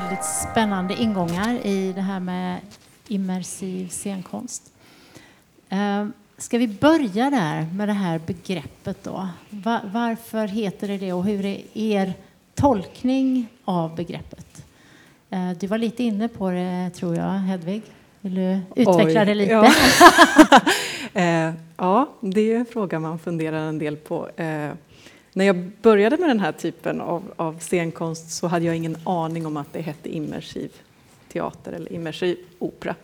väldigt spännande ingångar i det här med immersiv scenkonst. Eh, ska vi börja där med det här begreppet då? varför heter det det och hur är er tolkning av begreppet? Eh, du var lite inne på det tror jag, Hedvig. Vill du utveckla Oj, det lite? Ja. eh, ja, det är en fråga man funderar en del på. Eh, när jag började med den här typen av, av scenkonst så hade jag ingen aning om att det hette immersiv teater eller immersiv opera.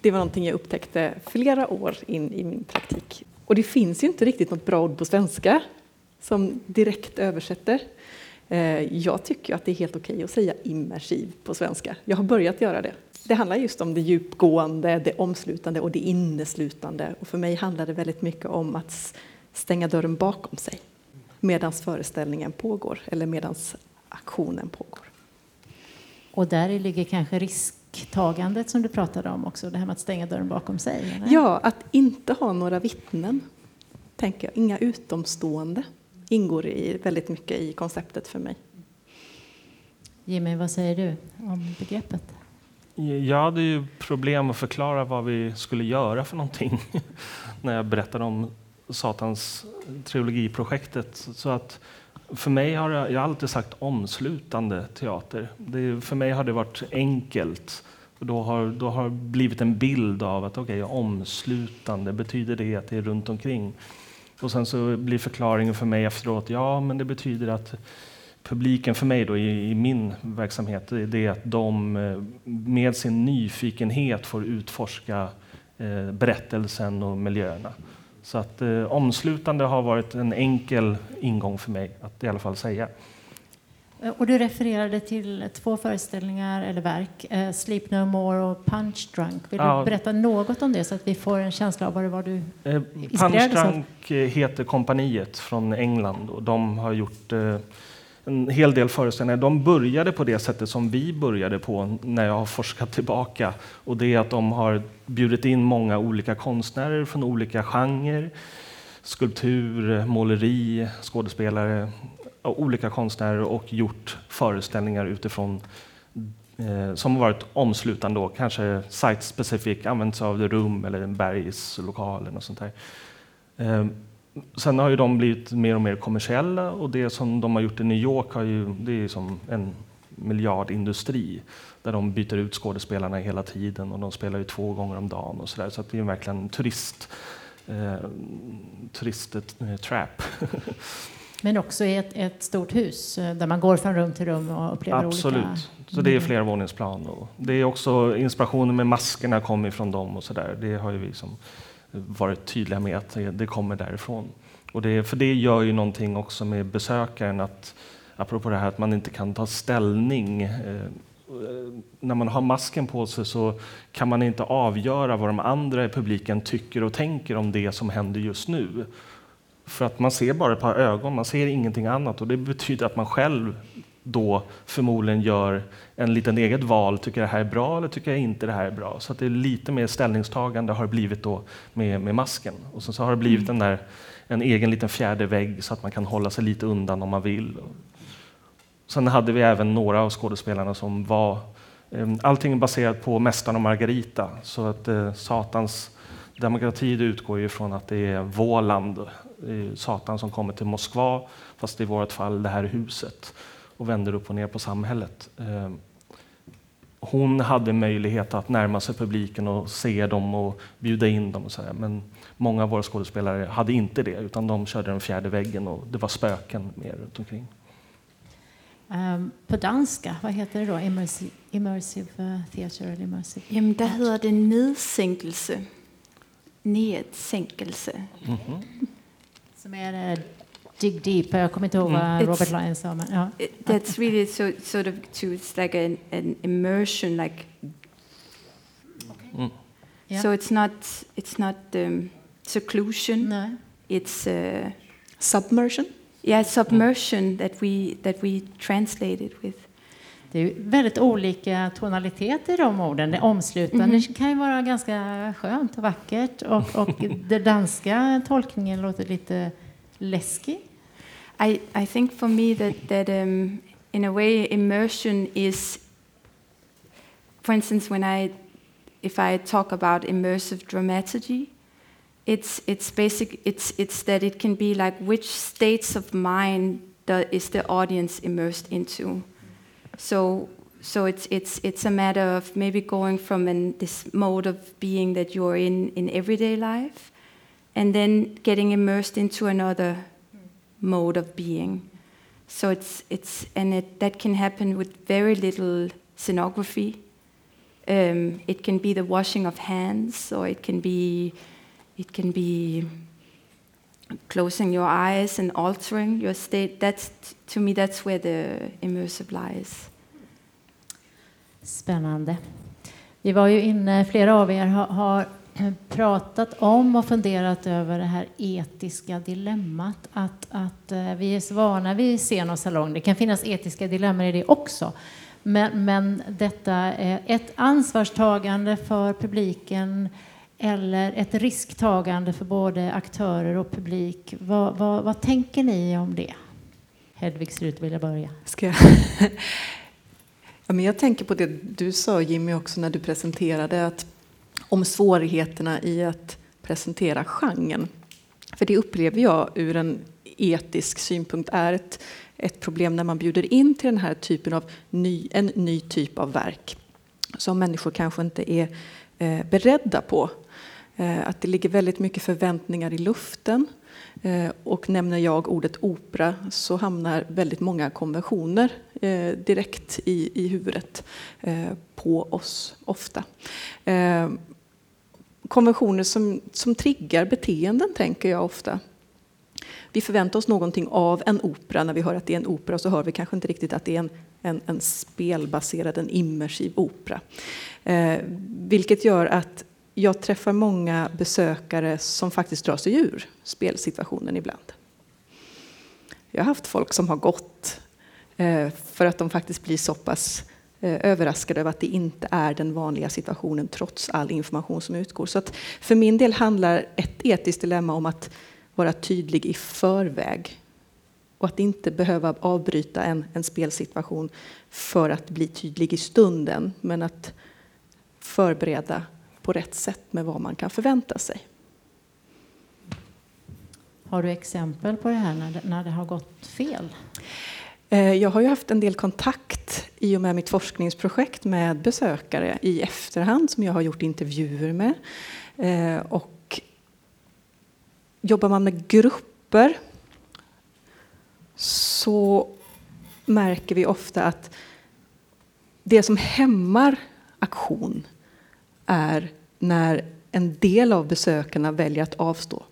Det var någonting jag upptäckte flera år in i min praktik. Och det finns ju inte riktigt något bra ord på svenska som direkt översätter. Eh, jag tycker att det är helt okej att säga immersiv på svenska. Jag har börjat göra det. Det handlar just om det djupgående, det omslutande och det inneslutande. Och för mig handlar det väldigt mycket om att stänga dörren bakom sig medan föreställningen pågår eller medan aktionen pågår. Och där ligger kanske risktagandet som du pratade om också, det här med att stänga dörren bakom sig? Eller? Ja, att inte ha några vittnen, tänker jag. Inga utomstående ingår i, väldigt mycket i konceptet för mig. Jimmy, vad säger du om begreppet? Jag hade ju problem att förklara vad vi skulle göra för någonting när jag berättade om Satans trilogiprojektet. Så att för mig har jag, jag har alltid sagt omslutande teater. Det, för mig har det varit enkelt. Då har, då har blivit en bild av att okay, omslutande, betyder det att det är runt omkring? Och sen så blir förklaringen för mig efteråt, ja men det betyder att publiken för mig då i, i min verksamhet, det är att de eh, med sin nyfikenhet får utforska eh, berättelsen och miljöerna. Så att eh, omslutande har varit en enkel ingång för mig att i alla fall säga. Eh, och du refererade till två föreställningar eller verk, eh, Sleep No More och Punch Drunk. Vill ja. du berätta något om det så att vi får en känsla av vad det var du eh, Punch Drunk av? heter kompaniet från England och de har gjort eh, en hel del föreställningar. De började på det sättet som vi började på när jag har forskat tillbaka. Och det är att de har bjudit in många olika konstnärer från olika genrer. Skulptur, måleri, skådespelare, olika konstnärer och gjort föreställningar utifrån eh, som varit omslutande, då, kanske site-specific, använts av rum eller en bergslokal eller något sånt där. Eh, Sen har ju de blivit mer och mer kommersiella och det som de har gjort i New York har ju, det är som en miljardindustri där de byter ut skådespelarna hela tiden och de spelar ju två gånger om dagen och så där. Så det är verkligen turist, eh, turist-trap. Eh, Men också i ett, ett, stort hus eh, där man går från rum till rum och upplever Absolut. olika... Absolut. Så det är flervåningsplan. Och det är också inspirationen med maskerna kommer ifrån dem och så där. Det har ju vi som varit tydliga med att det kommer därifrån. Och det, för det gör ju någonting också med besökaren, att, apropå det här att man inte kan ta ställning. Eh, när man har masken på sig så kan man inte avgöra vad de andra i publiken tycker och tänker om det som händer just nu. För att man ser bara ett par ögon, man ser ingenting annat och det betyder att man själv då förmodligen gör en liten eget val. Tycker jag det här är bra eller tycker jag inte det här är bra? Så att det är lite mer ställningstagande har det blivit då med, med masken. Och så, så har det blivit mm. en, där, en egen liten fjärde vägg så att man kan hålla sig lite undan om man vill. Sen hade vi även några av skådespelarna som var eh, Allting baserat på Mästaren och Margarita. Så att eh, Satans demokrati utgår ju från att det är Våland, Satan som kommer till Moskva, fast i vårt fall det här huset och vänder upp och ner på samhället. Eh, hon hade möjlighet att närma sig publiken och se dem och bjuda in dem. Och så Men många av våra skådespelare hade inte det, utan de körde den fjärde väggen och det var spöken mer runt omkring. Um, på danska, vad heter det då? Immersive, immersive theater eller immersive? Jamen, där heter det nedsänkelse. Nedsänkelse. Mm -hmm. Som är dig deep. Jag kommer inte ihåg vad Robert Lyons sa. Men, ja. That's really so, sort of to, it's like an, an immersion, like. Mm. Yeah. So it's not, it's not um, seclusion. No. It's uh, submersion. Yeah, submersion mm. that we that we translate it with. Det är väldigt olika tonaliteter i de orden. Det omslutande mm -hmm. kan ju vara ganska skönt och vackert och, och den danska tolkningen låter lite läskig. I, I think for me that, that um, in a way immersion is for instance, when I, if I talk about immersive dramaturgy, it's it's basic. It's it's that it can be like which states of mind is the audience immersed into. So so it's it's it's a matter of maybe going from an, this mode of being that you're in in everyday life, and then getting immersed into another mode of being. So it's it's and it, that can happen with very little scenography. Um, it can be the washing of hands, or it can be it can be closing your eyes and altering your state. That's to me that's where the immersive lies. Spännande. Vi var ju inne, flera av er har, har Eh, pratat om och funderat över det här etiska dilemmat. Att, att eh, vi är så vana vid scen och salong. Det kan finnas etiska dilemman i det också. Men, men detta är ett ansvarstagande för publiken eller ett risktagande för både aktörer och publik. Vad, vad, vad tänker ni om det? Hedvig ser ut att vilja börja. Ska jag? ja, men jag tänker på det du sa Jimmy också när du presenterade att om svårigheterna i att presentera genren. För det upplever jag ur en etisk synpunkt är ett, ett problem när man bjuder in till den här typen av ny, en ny typ av verk som människor kanske inte är eh, beredda på. Eh, att det ligger väldigt mycket förväntningar i luften. Eh, och nämner jag ordet opera så hamnar väldigt många konventioner eh, direkt i, i huvudet eh, på oss, ofta. Eh, Konventioner som, som triggar beteenden, tänker jag ofta. Vi förväntar oss någonting av en opera. När vi hör att det är en opera så hör vi kanske inte riktigt att det är en, en, en spelbaserad, en immersiv opera. Eh, vilket gör att jag träffar många besökare som faktiskt drar sig ur spelsituationen ibland. Jag har haft folk som har gått eh, för att de faktiskt blir så pass eh, överraskade över att det inte är den vanliga situationen trots all information som utgår. Så att för min del handlar ett etiskt dilemma om att vara tydlig i förväg och att inte behöva avbryta en, en spelsituation för att bli tydlig i stunden, men att förbereda på rätt sätt med vad man kan förvänta sig. Har du exempel på det här när det, när det har gått fel? Eh, jag har ju haft en del kontakt i och med mitt forskningsprojekt med besökare i efterhand som jag har gjort intervjuer med. Eh, och jobbar man med grupper så märker vi ofta att det som hämmar aktion är när en del av besökarna väljer att avstå.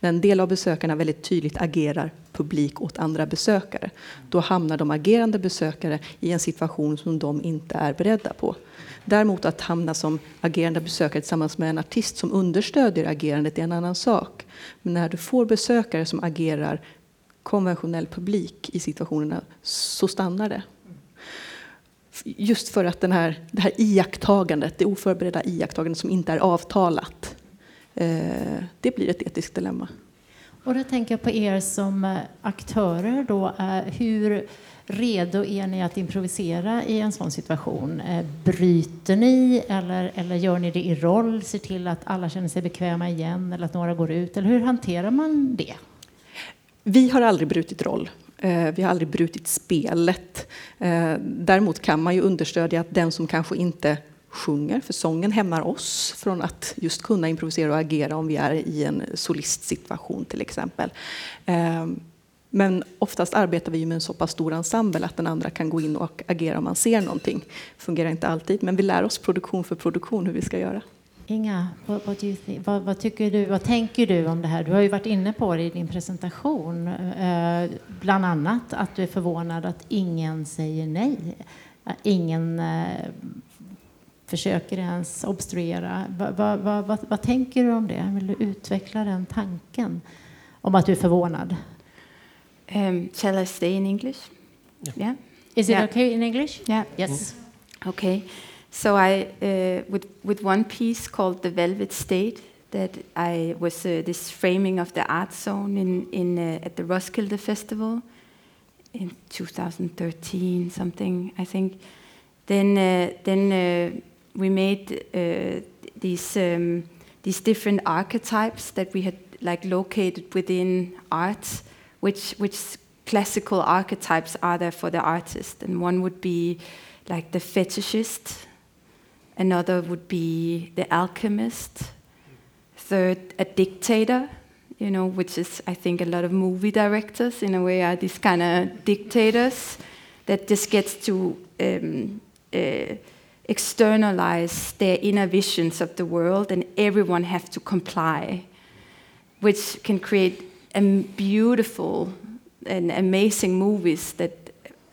När en del av besökarna väldigt tydligt agerar publik åt andra besökare. Då hamnar de agerande besökare i en situation som de inte är beredda på. Däremot att hamna som agerande besökare tillsammans med en artist som understödjer agerandet är en annan sak. Men när du får besökare som agerar konventionell publik i situationerna så stannar det. Just för att den här, det här iakttagandet, det oförberedda iakttagandet som inte är avtalat, det blir ett etiskt dilemma. Och då tänker jag på er som eh, aktörer då. Eh, hur redo är ni att improvisera i en sån situation? Bryter ni eller, eller gör ni det i roll? Ser till att alla känner sig bekväma igen eller att några går ut? Eller hur hanterar man det? Vi har aldrig brutit roll. Eh, vi har aldrig brutit spelet. Eh, däremot kan man ju understödja att den som kanske inte sjunger, för sången hämmar oss från att just kunna improvisera och agera om vi är i en solistsituation till exempel. Ehm, men oftast arbetar vi med en så pass stor ensemble att den andra kan gå in och agera om man ser någonting. Fungerar inte alltid, men vi lär oss produktion för produktion hur vi ska göra. Inga, vad, vad, vad, vad, tycker du, vad tänker du om det här? Du har ju varit inne på det i din presentation. Eh, bland annat att du är förvånad att ingen säger nej. Ingen eh, försöker ens obstruera. Vad, vad, vad, tänker du om det? Vill du utveckla den tanken om att du är förvånad? Um, shall I stay in English? Yeah. yeah. Is it yeah. okay in English? Yeah. Yes. Mm. Okay. So I, uh, with, with one piece called The Velvet State, that I was uh, this framing of the art zone in, in, uh, at the Roskilde Festival in 2013, something, I think. then uh, then uh, we made uh, these um, these different archetypes that we had like located within art, which which classical archetypes are there for the artist, and one would be like the fetishist, another would be the alchemist, third a dictator, you know, which is I think a lot of movie directors in a way are these kind of dictators that just gets to um, uh, externalize their inner visions of the world, and everyone has to comply, which can create a beautiful and amazing movies that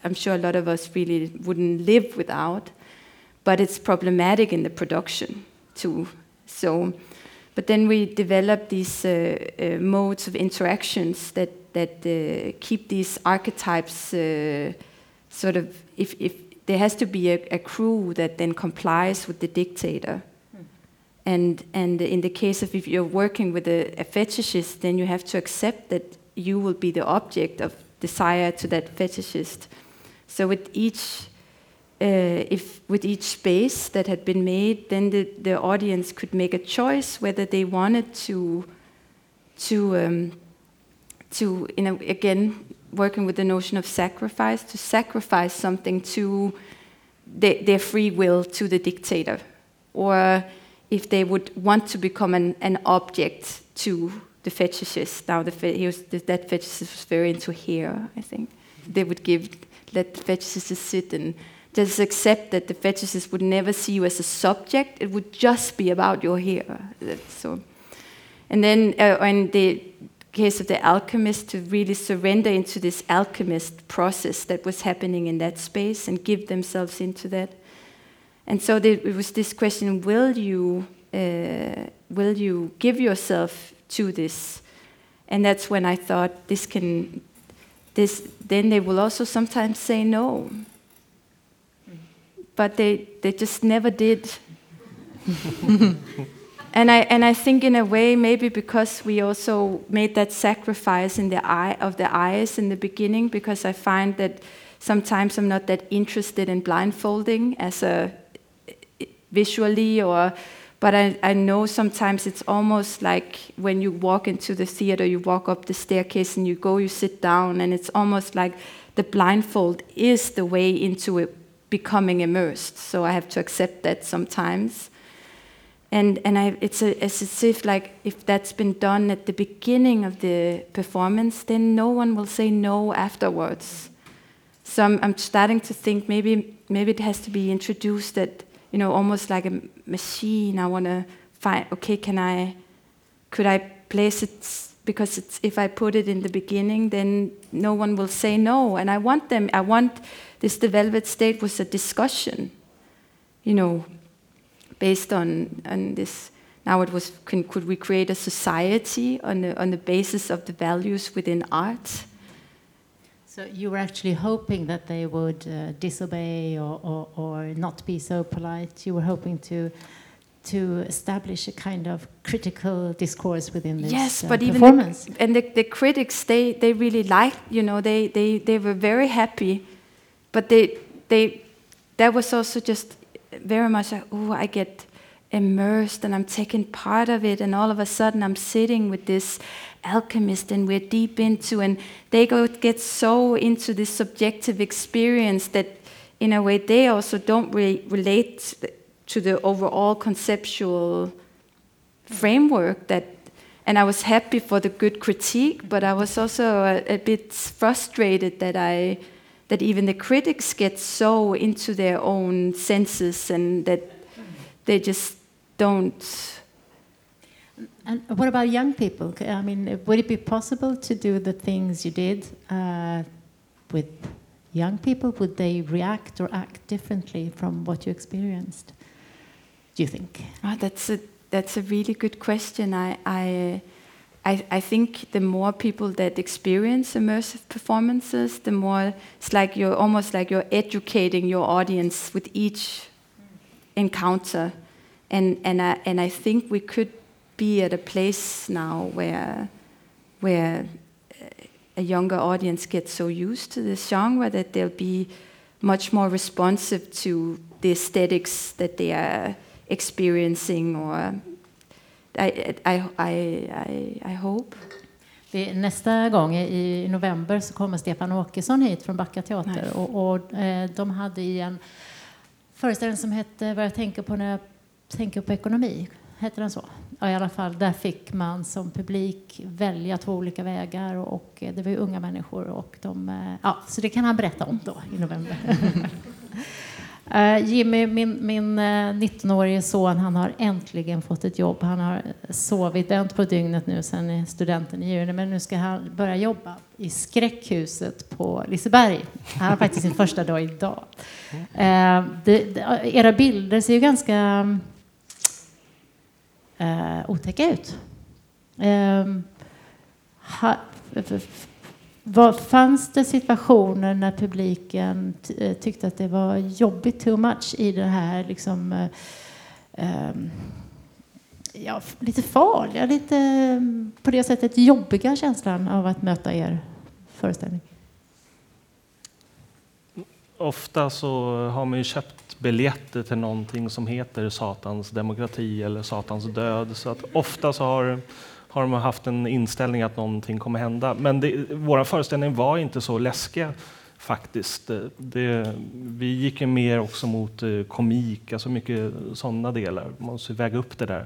I'm sure a lot of us really wouldn't live without. But it's problematic in the production too. So, but then we develop these uh, uh, modes of interactions that that uh, keep these archetypes uh, sort of if if there has to be a, a, crew that then complies with the dictator. Hmm. And, and in the case of if you're working with a, a, fetishist, then you have to accept that you will be the object of desire to that fetishist. So with each, uh, if with each space that had been made, then the, the audience could make a choice whether they wanted to, to, um, to you know, again working with the notion of sacrifice, to sacrifice something to the, their free will to the dictator, or if they would want to become an, an object to the fetishist. Now, the, he was, that fetishist was very into hair, I think. They would give, let the fetishist sit and just accept that the fetishist would never see you as a subject. It would just be about your hair. So, and then uh, when the case of the alchemist to really surrender into this alchemist process that was happening in that space and give themselves into that. And so there, it was this question: Will you uh, will you give yourself to this? And that's when I thought this can this. Then they will also sometimes say no, but they they just never did. and I and I think in a way maybe because we also made that sacrifice in the eye of the eyes in the beginning because I find that sometimes I'm not that interested in blindfolding as a visually or but I, I know sometimes it's almost like when you walk into the theater you walk up the staircase and you go you sit down and it's almost like the blindfold is the way into it becoming immersed. So I have to accept that sometimes and and I, it's, a, it's as if like if that's been done at the beginning of the performance, then no one will say no afterwards. So I'm, I'm starting to think maybe maybe it has to be introduced that you know almost like a machine. I want to find okay, can I could I place it because it's, if I put it in the beginning, then no one will say no. And I want them. I want this. The Velvet State was a discussion. You know, based on, on this. Now it was, can, could we create a society on the, on the basis of the values within art? So you were actually hoping that they would uh, disobey or, or, or, not be so polite. You were hoping to to establish a kind of critical discourse within this yes, uh, but performance. even the, and the, the, critics they they really liked you know they they they were very happy, but they they that was also just very much like, oh, I get immersed and I'm taking part of it, and all of a sudden I'm sitting with this alchemist and we're deep into, and they go get so into this subjective experience that, in a way, they also don't really relate to the overall conceptual framework that. And I was happy for the good critique, but I was also a, a bit frustrated that I that even the critics get so into their own senses and that they just don't. And what about young people? I mean, would it be possible to do the things you did uh, with young people? Would they react or act differently from what you experienced? Do you think? Oh, that's a that's a really good question. I I I, I think the more people that experience immersive performances, the more it's like you're almost like you're educating your audience with each encounter. And, and, I, and I think we could be at a place now where, where uh, a younger audience gets so used to this genre that they'll be much more responsive to the aesthetics that they are experiencing or I, I, I, I, hope. Nästa gång i november så kommer Stefan Åkesson hit från Backa teater och, och eh, de hade i en föreställning som hette Vad jag tänker på när jag tänker på ekonomi. Hette den så? Ja, i alla fall. Där fick man som publik välja två olika vägar och, och det var ju unga människor och de, eh, ja, så det kan han berätta om då i november. Eh, Jimmy, min, min eh, 19-årige son, han har äntligen fått ett jobb. Han har sovit vänt på dygnet nu sedan studenten i juni, men nu ska han börja jobba i skräckhuset på Liseberg. Han har faktiskt sin första dag idag. Uh, det, det, era bilder ser ju ganska otäcka ut. Ha, var, fanns det situationer när publiken eh, tyckte att det var jobbigt too much i det här liksom, eh, ehm, ja, lite farliga, lite mm, på det sättet jobbiga känslan av att möta er föreställning? Ofta så har man ju köpt biljetter till någonting som heter Satans demokrati eller Satans död. Så att ofta så har har de haft en inställning att någonting kommer hända. Men det, vår föreställning var inte så läskiga faktiskt. Det, vi gick ju mer också mot eh, komik, alltså mycket sådana delar. Man måste väga upp det där.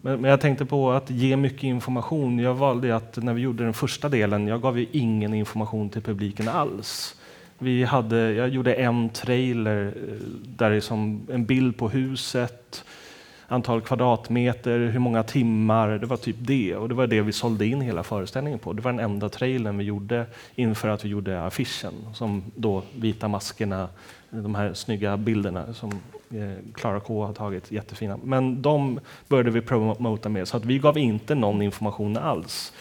Men, men, jag tänkte på att ge mycket information. Jag valde att när vi gjorde den första delen, jag gav ju ingen information till publiken alls. Vi hade, jag gjorde en trailer eh, där det är som en bild på huset, antal kvadratmeter, hur många timmar, det var typ det. Och det var det vi sålde in hela föreställningen på. Det var den enda trailern vi gjorde inför att vi gjorde affischen, som då vita maskerna, de här snygga bilderna som eh, Klara K har tagit, jättefina. Men de började vi promota med, så att vi gav inte någon information alls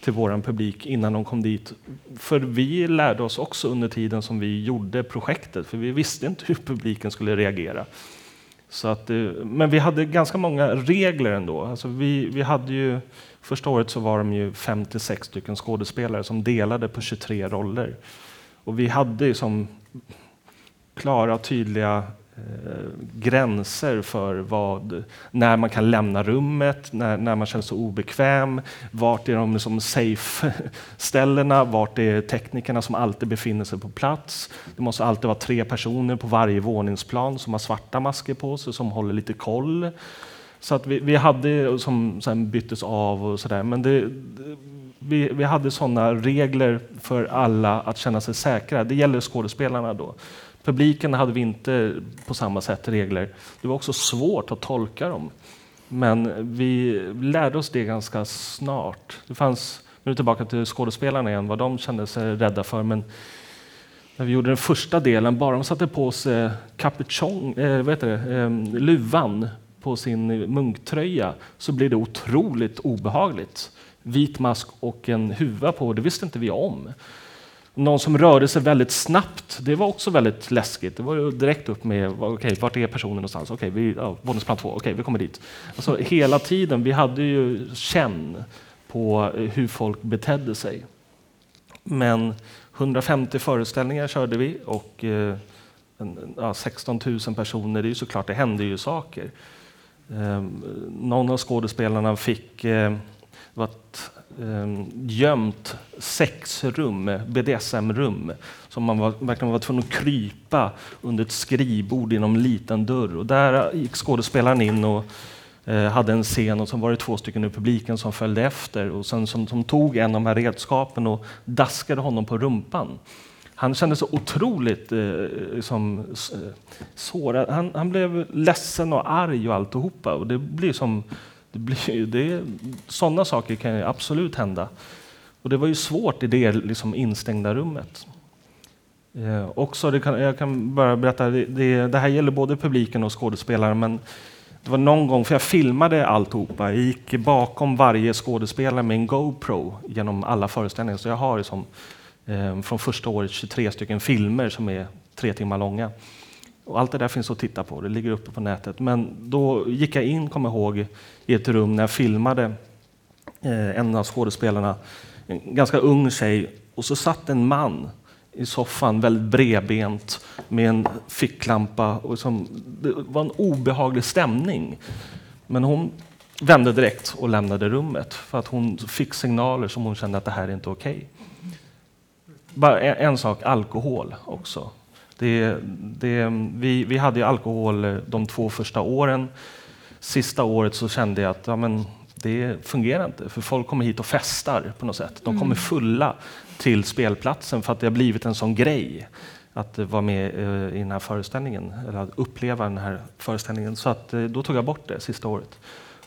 till vår publik innan de kom dit. För vi lärde oss också under tiden som vi gjorde projektet, för vi visste inte hur publiken skulle reagera. Så att, eh, men vi hade ganska många regler ändå. Alltså vi, vi hade ju, första året så var de ju 56 stycken skådespelare som delade på 23 roller. Och vi hade som klara, tydliga Eh, gränser för vad, när man kan lämna rummet, när, när man känner sig obekväm, vart är de liksom safe-ställena, vart är teknikerna som alltid befinner sig på plats. Det måste alltid vara tre personer på varje våningsplan som har svarta masker på sig, som håller lite koll. Så att vi, vi hade, som sen byttes av och sådär, men det, vi, vi hade sådana regler för alla att känna sig säkra. Det gäller skådespelarna då. Publiken hade vi inte på samma sätt regler. Det var också svårt att tolka dem. Men vi lärde oss det ganska snart. Det fanns, nu tillbaka till skådespelarna igen, vad de kände sig rädda för. Men när vi gjorde den första delen, bara de satte på sig capuchon, eh, vad heter det, eh, luvan på sin munktröja så blev det otroligt obehagligt. Vit mask och en huva på, det visste inte vi om. Någon som rörde sig väldigt snabbt, det var också väldigt läskigt. Det var direkt upp med, okej, okay, vart är personen någonstans? Okej, okay, vi, ja, våningsplan två, okej, okay, vi kommer dit. Alltså, hela tiden, vi hade ju känn på hur folk betedde sig. Men 150 föreställningar körde vi och eh, ja, 16 000 personer, det är ju såklart, det hände ju saker. Eh, någon av skådespelarna fick eh, var ett eh, gömt sexrum, BDSM-rum, som man var, verkligen var tvungen att krypa under ett skrivbord inom en liten dörr. Och där eh, gick skådespelaren in och eh, hade en scen och så var det två stycken ur publiken som följde efter och sen som, som tog en av de här redskapen och daskade honom på rumpan. Han kände sig otroligt eh, som, eh, sårad. Han, han, blev ledsen och arg och alltihopa. Och det blir som det blir, det, sådana saker kan ju absolut hända. Och det var ju svårt i det liksom instängda rummet. Eh, också, det kan, jag kan bara berätta, det, det, det, här gäller både publiken och skådespelare, men det var någon gång, för jag filmade alltihopa, jag gick bakom varje skådespelare med en GoPro genom alla föreställningar, så jag har liksom, eh, från första året 23 stycken filmer som är tre timmar långa. Och allt det där finns att titta på, det ligger uppe på nätet. Men då gick jag in, kommer ihåg, i ett rum när jag filmade eh, en av skådespelarna, en ganska ung tjej, och så satt en man i soffan, väldigt bredbent med en ficklampa. Och som, det var en obehaglig stämning. Men hon vände direkt och lämnade rummet för att hon fick signaler som hon kände att det här är inte okej. Okay. Bara en, en, sak, alkohol också. Det, det, vi, vi hade alkohol de två första åren. Sista året så kände jag att ja, men, det fungerar inte, för folk kommer hit och festar på något sätt. De kommer mm. fulla till spelplatsen för att det har blivit en sån grej att vara med eh, i den här föreställningen, eller att uppleva den här föreställningen. Så att, eh, då tog jag bort det sista året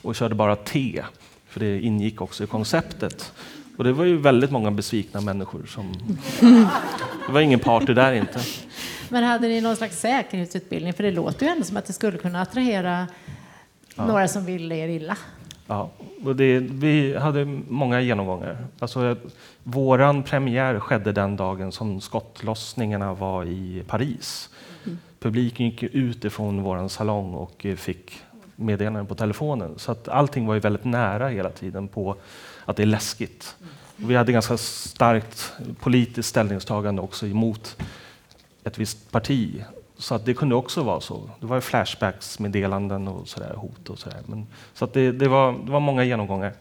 och körde bara te, för det ingick också i konceptet. Och det var ju väldigt många besvikna människor. Som... Det var ingen party där inte. Men hade ni någon slags säkerhetsutbildning? För det låter ju ändå som att det skulle kunna attrahera ja. några som vill er illa. Ja, och det, vi hade många genomgångar. Alltså, våran premiär skedde den dagen som skottlossningarna var i Paris. Mm. Publiken gick ut ifrån vår salong och fick meddelanden på telefonen. Så att allting var ju väldigt nära hela tiden på att det är läskigt. Och vi hade ganska starkt politiskt ställningstagande också emot ett visst parti. Så att det kunde också vara så. Det var flashbacks-meddelanden och sådär, hot och sådär. Men, så att det, det, var, det var många genomgångar.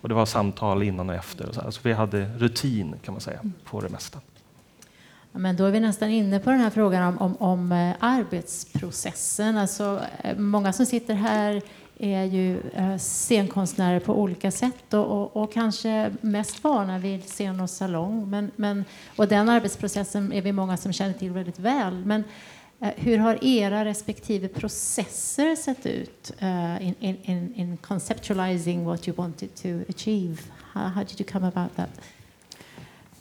Och det var samtal innan och efter. Och så, Alltså vi hade rutin kan man säga på det mesta. Men då är vi nästan inne på den här frågan om, om, om eh, arbetsprocessen. Alltså, eh, många som sitter här är ju eh, scenkonstnärer på olika sätt och, och, och, kanske mest vana vid scen och salong. Men, men, och den arbetsprocessen är vi många som känner till väldigt väl. Men eh, hur har era respektive processer sett ut uh, in, in, in conceptualizing what you wanted to achieve? How, how did you come about that?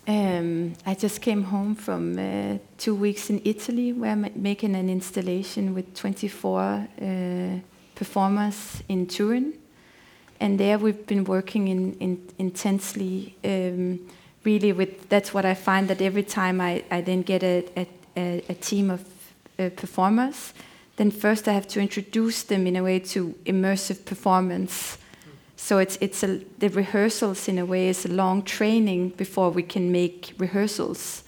Um, I just came home from uh, two weeks in Italy where I'm making an installation with 24 uh, performers in Turin. And there we've been working in, in intensely, um, really with, that's what I find that every time I, I then get a, a, a team of uh, performers, then first I have to introduce them in a way to immersive performance so it's it's a, the rehearsals in a way is a long training before we can make rehearsals.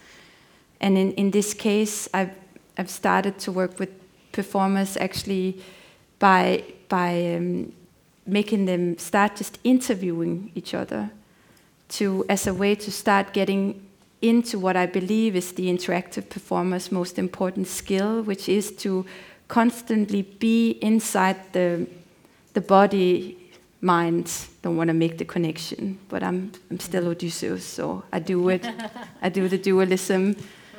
And in, in this case, I've I've started to work with performers actually by by um, making them start just interviewing each other to as a way to start getting into what I believe is the interactive performer's most important skill, which is to constantly be inside the the body mind. don't want to make the connection, but I'm I'm still Odysseus, so I do it. I do the dualism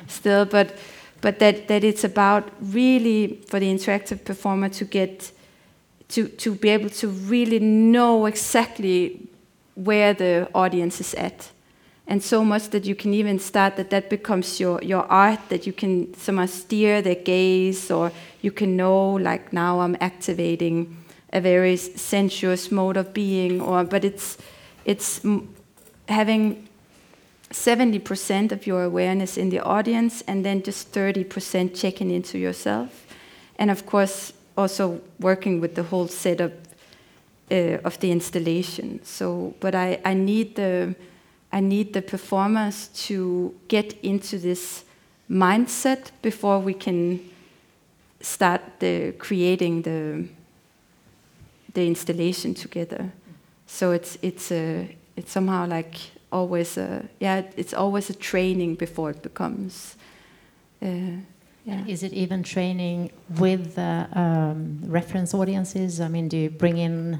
still, but but that that it's about really for the interactive performer to get to to be able to really know exactly where the audience is at. And so much that you can even start that that becomes your your art that you can somehow steer their gaze or you can know like now i'm activating a very sensuous mode of being, or but it's it's having 70% of your awareness in the audience and then just 30% checking into yourself. And of course, also working with the whole setup uh, of the installation. So, but I, I need the I need the performers to get into this mindset before we can start the creating the the installation together. So it's it's a it's somehow like always a yeah it's always a training before it becomes. Uh, yeah. Is it even training with uh, um, reference audiences? I mean, do you bring in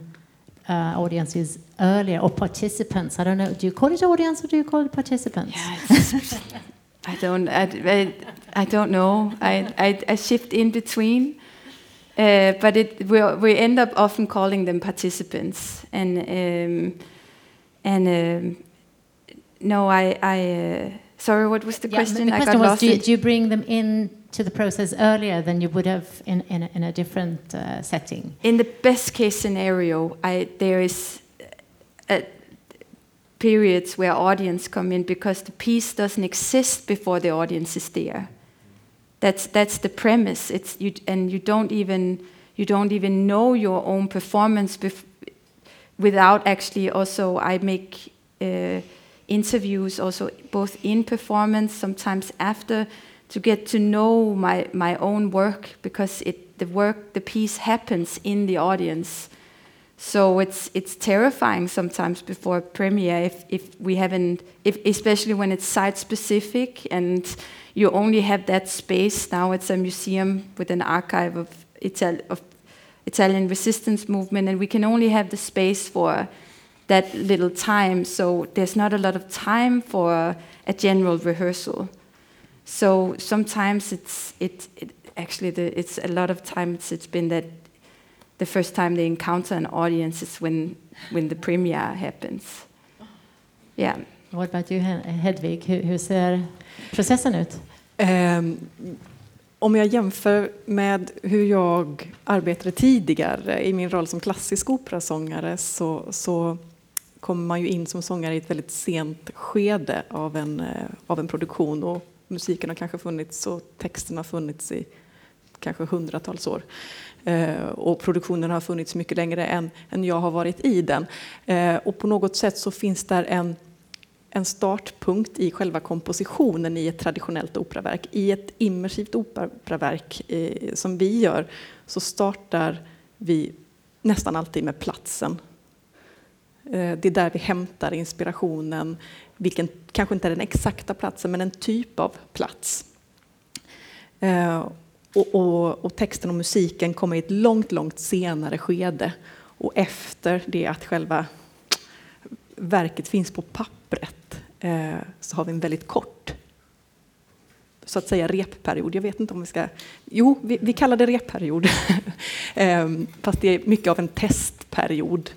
uh, audiences earlier or participants? I don't know. Do you call it audience or do you call it participants? I don't. I, I, I, don't know. I, I, I shift in between. Uh, but it, we, we end up often calling them participants. And um, and um, no, I, I uh, sorry, what was the yeah, question? The question was, do you, do you, bring them in to the process earlier than you would have in, in, a, in a different uh, setting? In the best case scenario, I, there is uh, periods where audience come in because the piece doesn't exist before the audience is there. That's that's the premise. It's you, and you don't even you don't even know your own performance without actually also I make uh, interviews, also both in performance, sometimes after, to get to know my, my own work because it, the work, the piece happens in the audience. So it's it's terrifying sometimes before premiere if, if we haven't, if, especially when it's site specific and you only have that space. Now it's a museum with an archive of, Ital- of Italian resistance movement, and we can only have the space for that little time. So there's not a lot of time for a general rehearsal. So sometimes it's it, it actually the, it's a lot of times it's been that the first time they encounter an audience is when when the premiere happens. Yeah. What about you, Hedvig? Hur, hur ser processen ut? Um, om jag jämför med hur jag arbetade tidigare i min roll som klassisk operasångare så, så kommer man ju in som sångare i ett väldigt sent skede av en, eh, av en produktion och musiken har kanske funnits och texten har funnits i kanske hundratals år. Eh, och produktionen har funnits mycket längre än, än jag har varit i den. Eh, och på något sätt så finns där en, en startpunkt i själva kompositionen i ett traditionellt operaverk. I ett immersivt operaverk eh, som vi gör så startar vi nästan alltid med platsen. Eh, det är där vi hämtar inspirationen, vilken kanske inte är den exakta platsen men en typ av plats. Eh, och, och, och, texten och musiken kommer i ett långt, långt senare skede och efter det att själva verket finns på pappret eh, så har vi en väldigt kort så att säga repperiod. Jag vet inte om vi ska... Jo, vi, vi kallar det repperiod. fast det är mycket av en testperiod.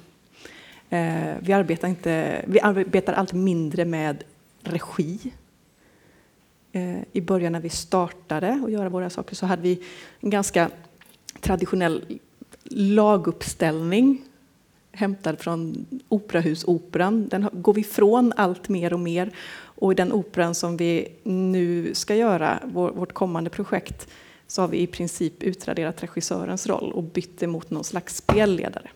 Eh, vi, arbetar inte, vi arbetar allt mindre med regi eh, i början när vi startade och göra våra saker så hade vi en ganska traditionell laguppställning hämtad från Operahusoperan. Den går vi ifrån allt mer och mer. Och i den operan som vi nu ska göra, vårt kommande projekt, så har vi i princip utraderat regissörens roll och bytt emot någon slags spelledare.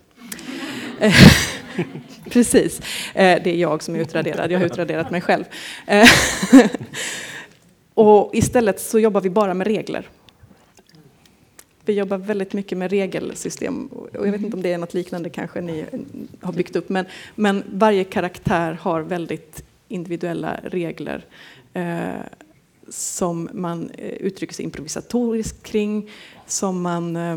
Precis, eh, det är jag som är utraderad. Jag har utraderat mig själv. Eh, och istället så jobbar vi bara med regler. Vi jobbar väldigt mycket med regelsystem. Och jag vet inte om det är något liknande kanske ni har byggt upp. Men, men varje karaktär har väldigt individuella regler eh, som man eh, uttrycker sig improvisatoriskt kring, som man eh,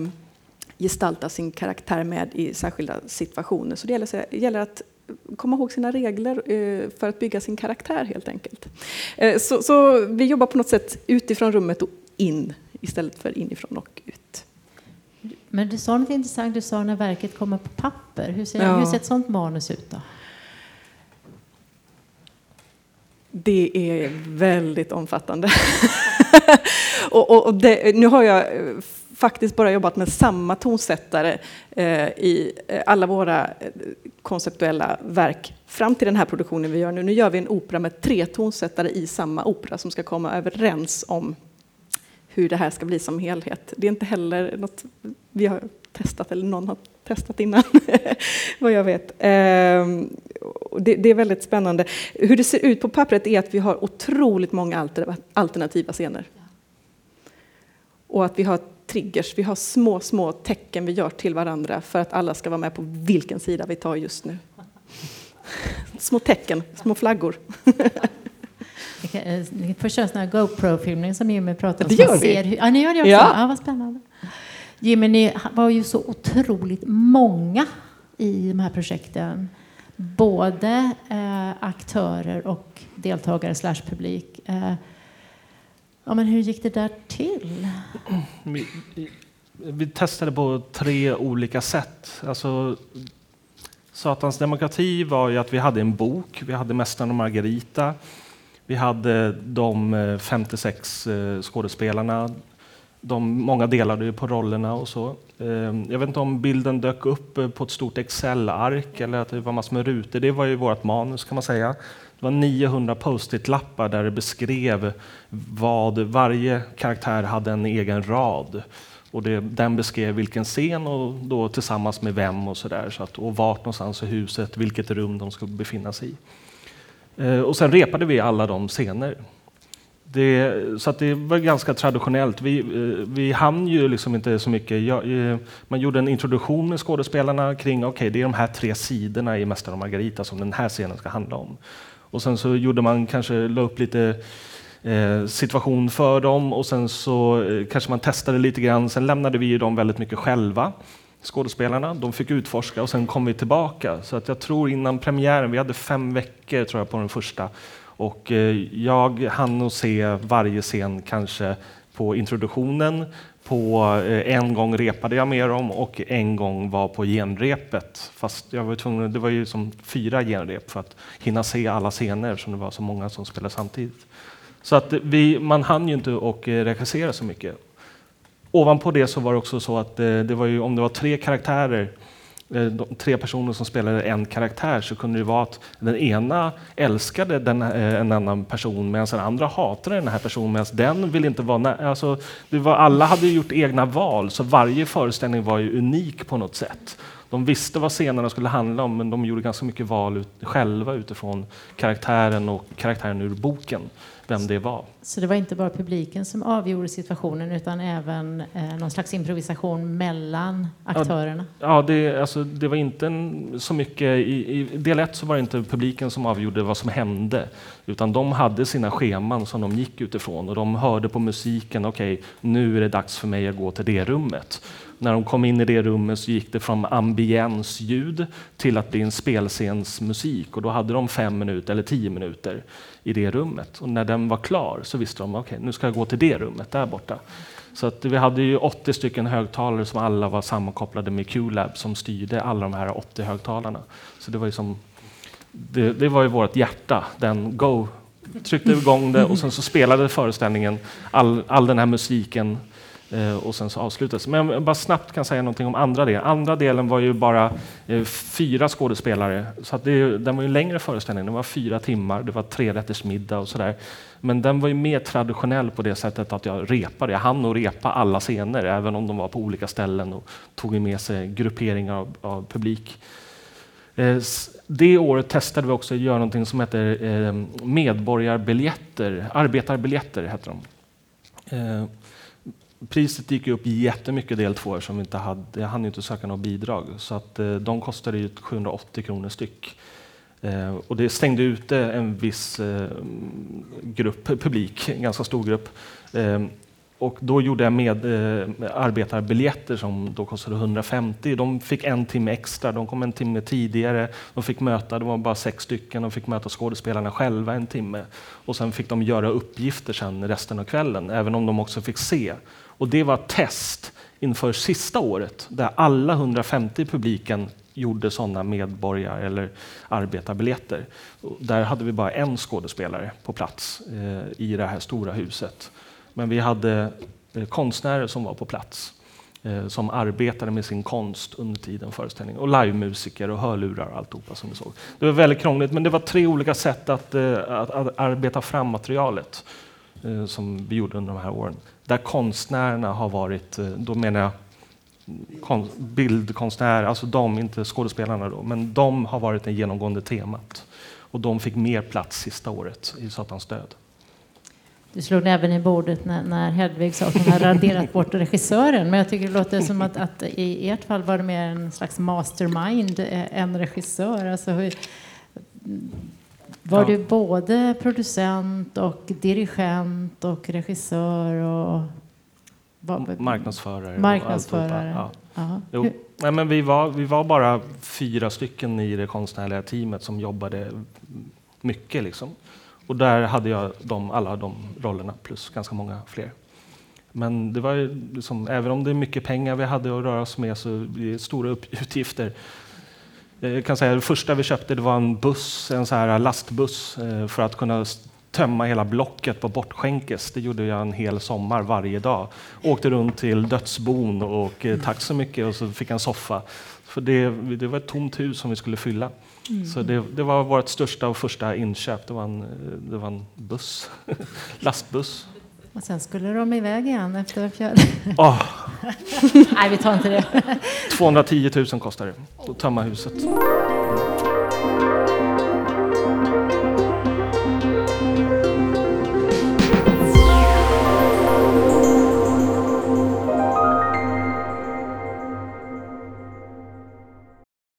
gestaltar sin karaktär med i särskilda situationer. Så det gäller, gäller att komma ihåg sina regler eh, för att bygga sin karaktär helt enkelt. Eh, så, så, vi jobbar på något sätt utifrån rummet och in istället för inifrån och ut. Men du sa något intressant, du sa när verket kommer på papper. Hur ser, ja. hur ser ett sånt manus ut då? Det är väldigt omfattande. och, och, och det, nu har jag faktiskt bara jobbat med samma tonsättare eh, i eh, alla våra eh, konceptuella verk fram till den här produktionen vi gör nu. Nu gör vi en opera med tre tonsättare i samma opera som ska komma överens om hur det här ska bli som helhet. Det är inte heller något vi har testat eller någon har testat innan, vad jag vet. Ehm, det är väldigt spännande. Hur det ser ut på pappret är att vi har otroligt många alternativa scener. Och att vi har triggers, vi har små, små tecken vi gör till varandra för att alla ska vara med på vilken sida vi tar just nu. Små tecken, små flaggor. Eh, ni får köra sån GoPro-filmning som Jimmy pratade om. Det gör vi. Hur, ja, ni gör det också? Ja. ja, vad spännande. Jimmy, ni var ju så otroligt många i de här projekten. Både eh, aktörer och deltagare slash publik. Eh, Ja, men hur gick det där till? Mm, vi, vi testade på tre olika sätt. Alltså, Satans demokrati var ju att vi hade en bok. Vi hade Mästaren och Margarita. Vi hade de eh, 56 eh, skådespelarna. De, många delade ju på rollerna och så. Ehm, jag vet inte om bilden dök upp eh, på ett stort Excel-ark eller att det var massor med rutor. Det var ju vårt manus kan man säga. Det var 900 post-it-lappar där det beskrev vad varje karaktär hade en egen rad. Och det, den beskrev vilken scen och då tillsammans med vem och sådär. Så att, och vart någonstans i huset, vilket rum de skulle befinna sig i. Ehm, och sen repade vi alla de scener. Det, så att det var ganska traditionellt. Vi, eh, vi hann ju liksom inte så mycket. Jag, eh, man gjorde en introduktion med skådespelarna kring okay, det är de här tre sidorna i Mästaren och Margarita som den här scenen ska handla om. Och sen så gjorde man kanske, la upp lite eh, situation för dem och sen så eh, kanske man testade lite grann. Sen lämnade vi dem väldigt mycket själva skådespelarna. De fick utforska och sen kom vi tillbaka. Så att jag tror innan premiären, vi hade fem veckor tror jag på den första, och eh, jag hann nog se varje scen kanske på introduktionen, på eh, en gång repade jag med dem och en gång var på genrepet. Fast jag var tvungen, det var ju som fyra genrep för att hinna se alla scener som det var så många som spelade samtidigt. Så att vi, man hann ju inte och eh, regissera så mycket. Ovanpå det så var det också så att det var ju, om det var tre karaktärer Eh, de tre personer som spelade en karaktär så kunde det vara att den ena älskade den, eh, en annan person medan den andra hatade den här personen medan den vill inte vara... Alltså, det var, alla hade gjort egna val så varje föreställning var ju unik på något sätt. De visste vad scenerna skulle handla om men de gjorde ganska mycket val ut, själva utifrån karaktären och karaktären ur boken vem det var. Så det var inte bara publiken som avgjorde situationen utan även eh, någon slags improvisation mellan aktörerna? Ja, ja det, alltså, det var inte en, så mycket... I, I del ett så var det inte publiken som avgjorde vad som hände utan de hade sina scheman som de gick utifrån och de hörde på musiken, okej, okay, nu är det dags för mig att gå till det rummet när de kom in i det rummet så gick det från ambiensljud till att bli en spelscensmusik och då hade de fem minuter eller tio minuter i det rummet. Och när den var klar så visste de, okej, okay, nu ska jag gå till det rummet där borta. Så att vi hade ju 80 stycken högtalare som alla var sammankopplade med QLab som styrde alla de här 80 högtalarna. Så det var ju som, det, det var ju vårt hjärta, den Go tryckte igång det och sen så spelade föreställningen all, all den här musiken Eh, och sen så avslutades. Men jag bara snabbt kan säga någonting om andra delen. Andra delen var ju bara eh, fyra skådespelare, så att det, den var ju längre föreställning. Den var fyra timmar, det var trerättersmiddag och sådär. Men den var ju mer traditionell på det sättet att jag repade. Jag hann nog repa alla scener, även om de var på olika ställen och tog med sig grupperingar av, av publik. Eh, det året testade vi också att göra någonting som heter medborgarbiljetter, arbetarbiljetter heter de. Priset gick upp jättemycket del två eftersom vi inte hade. Jag hann inte söka något bidrag så att eh, de kostade ju 780 kronor styck. Eh, och det stängde ute en viss eh, grupp publik, en ganska stor grupp. Eh, och då gjorde jag med eh, arbetarbiljetter som då kostade 150. De fick en timme extra, de kom en timme tidigare. De fick möta, det var bara sex stycken, de fick möta skådespelarna själva en timme. Och sen fick de göra uppgifter sen resten av kvällen, även om de också fick se och det var test inför sista året där alla 150 i publiken gjorde sådana medborgar eller arbetarbiljetter. Där hade vi bara en skådespelare på plats eh, i det här stora huset. Men vi hade eh, konstnärer som var på plats eh, som arbetade med sin konst under tiden föreställningen och livemusiker och hörlurar och alltihopa som vi såg. Det var väldigt krångligt men det var tre olika sätt att, eh, att, att arbeta fram materialet som vi gjorde under de här åren där konstnärerna har varit, då menar jag bildkonstnärer, alltså de, inte skådespelarna då, men de har varit det genomgående temat. Och de fick mer plats sista året i Satans död. Du slog även i bordet när, när Hedvig sa att hon hade raderat bort regissören. Men jag tycker det låter som att, att i ert fall var det mer en slags mastermind än regissör. Alltså hur, var ja. du både producent och dirigent och regissör och marknadsförare? Marknadsförare. Och ja. Jo. Nej, men vi, var, vi var bara fyra stycken i det konstnärliga teamet som jobbade mycket. Liksom. Och där hade jag de, alla de rollerna plus ganska många fler. Men det var liksom, även om det är mycket pengar vi hade att röra oss med så är det stora utgifter jag kan säga det första vi köpte det var en buss, en så här lastbuss eh, för att kunna tömma hela blocket på Bortskänkes. Det gjorde jag en hel sommar varje dag. Åkte runt till dödsbon och eh, tack så mycket och så fick jag en soffa. För det, det var ett tomt hus som vi skulle fylla. Mm. Så det, det, var vårt största och första inköp. Det var en, det var en buss, lastbuss. Och sen skulle de iväg igen efter fjärde. Oh. Nej, vi tar inte det. 210 000 kostar det att tömma huset.